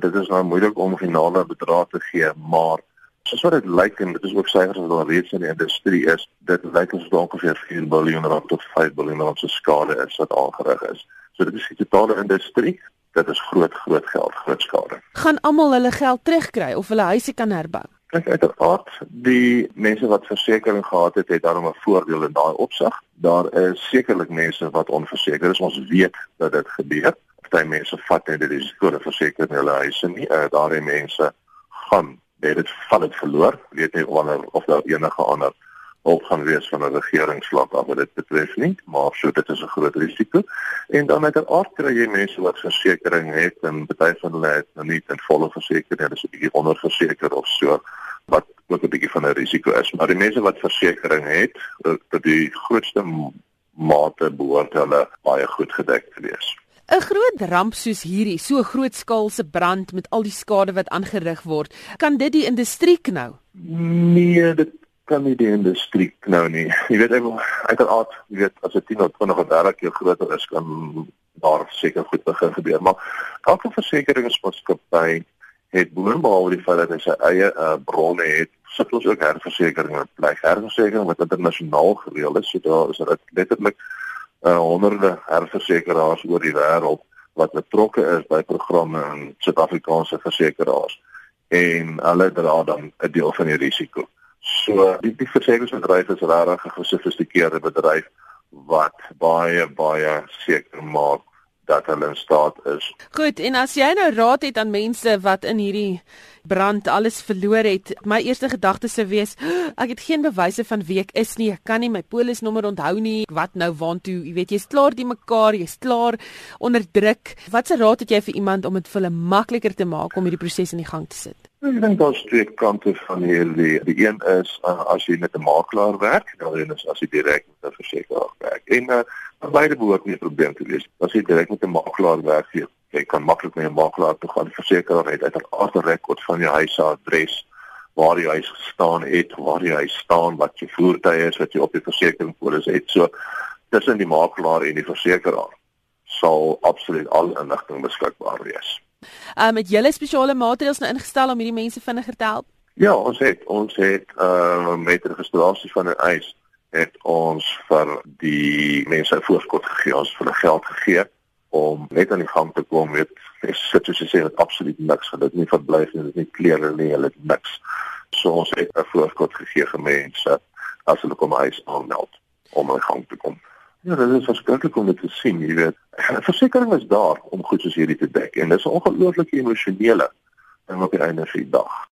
Dit is nou moeilik om finale bedrae te gee, maar soos wat dit lyk en dit is ook syfers wat al reeds in die industrie is, dit lyk asof daar ongeveer 4 miljard rand tot 5 miljard rand se skade is wat aangerig is. So dit is die totale industrie. Dit is groot groot geld, groot skade. Gaan almal hulle geld terugkry of hulle huise kan herbou? Kyk uiteraard die mense wat versekerings gehad het, het daarom 'n voordeel in daai opsig. Daar is sekerlik mense wat onversekerd is. Ons weet dat dit gebeur. Party mense vat net die risiko dat verseker hulle huise nie. Uh, daardie mense gaan net dit val dit verloor. Weet nie wanneer of daar enige ander hulp gaan wees van 'n regeringsvlak af wat dit betref nie, maar so dit is 'n groot risiko. En dan met 'n aard kry jy mense wat versekerings het en baie van hulle het nou nie 'n volle versekering, hulle is 'n bietjie onderversekerd of so wat ook 'n bietjie van 'n risiko is. Maar die mense wat versekerings het, dat die grootste mate behoort hulle baie goed gedek te wees. Groot ramp soos hierdie, so grootskaalse brand met al die skade wat aangerig word, kan dit die industrie knou? Nee, dit kan nie die industrie knou nie. Jy weet ek uiteraard, jy weet as dit 10 of 20 of 30 keer groter is, kan daar seker goed begin gebeur, maar elke versekeringsmaatskappy het boonbehalwe die feit dat hy sy eie uh, bronne het, sit ons ook herversekeringe bly. Herversekering wat internasionaal gereël is, so daar is dit letterlik uh, honderde herversekeraars oor die wêreld wat betrokke is by programme in Suid-Afrikaanse versekeraars en hulle dra dan 'n deel van die risiko. So die, die versekeringsbedryf is regtig 'n gesofistikeerde bedryf wat baie baie seker maak dat hulle in staat is. Goed, en as jy nou raad het aan mense wat in hierdie brand alles verloor het, my eerste gedagte sou wees, ek het geen bewyse van wie ek is nie, ek kan nie my polisnommer onthou nie, wat nou waantoe, jy weet jy's klaar die mekaar, jy's klaar onder druk. Watse raad het jy vir iemand om dit vir hulle makliker te maak om hierdie proses in die gang te sit? Ek dink daar's twee kante van hierdie. Die een is uh, as jy met 'n makelaar werk, dan is as jy direk met 'n versekeraar werk. En uh, beide behoort nie 'n probleem te wees. As jy direk met 'n makelaar werk, jy, jy kan maklik met 'n makelaar toe gaan. Die versekeraar het uiteraard 'n rekord van jou huisadres, waar jy huis gestaan het, waar jy huis staan, wat jou voertuie is, wat jy op die versekeringspolis het. So tussen die makelaar en die versekeraar sal absoluut al inligting beskikbaar wees. Um het julle spesiale maatreëls nou ingestel om hierdie mense vinniger te help? Ja, ons het ons het uh met registrasie van 'n eis het ons vir die mense voorskot gegee, ons vir hulle geld gegee om net aan die gang te kom met sit soos jy sê met absoluut niks, hulle het nie verblyf nie, hulle het nie klere nie, hulle het niks. So ons het 'n voorskot gegee vir mense as hulle kom huis aanmeld om aan die gang te kom. Ja, dit is verskriklik om dit te sien, jy weet. Versekering is daar om goed soos hierdie te dek en dis 'n ongelooflike emosionele ding op die einde van die dag.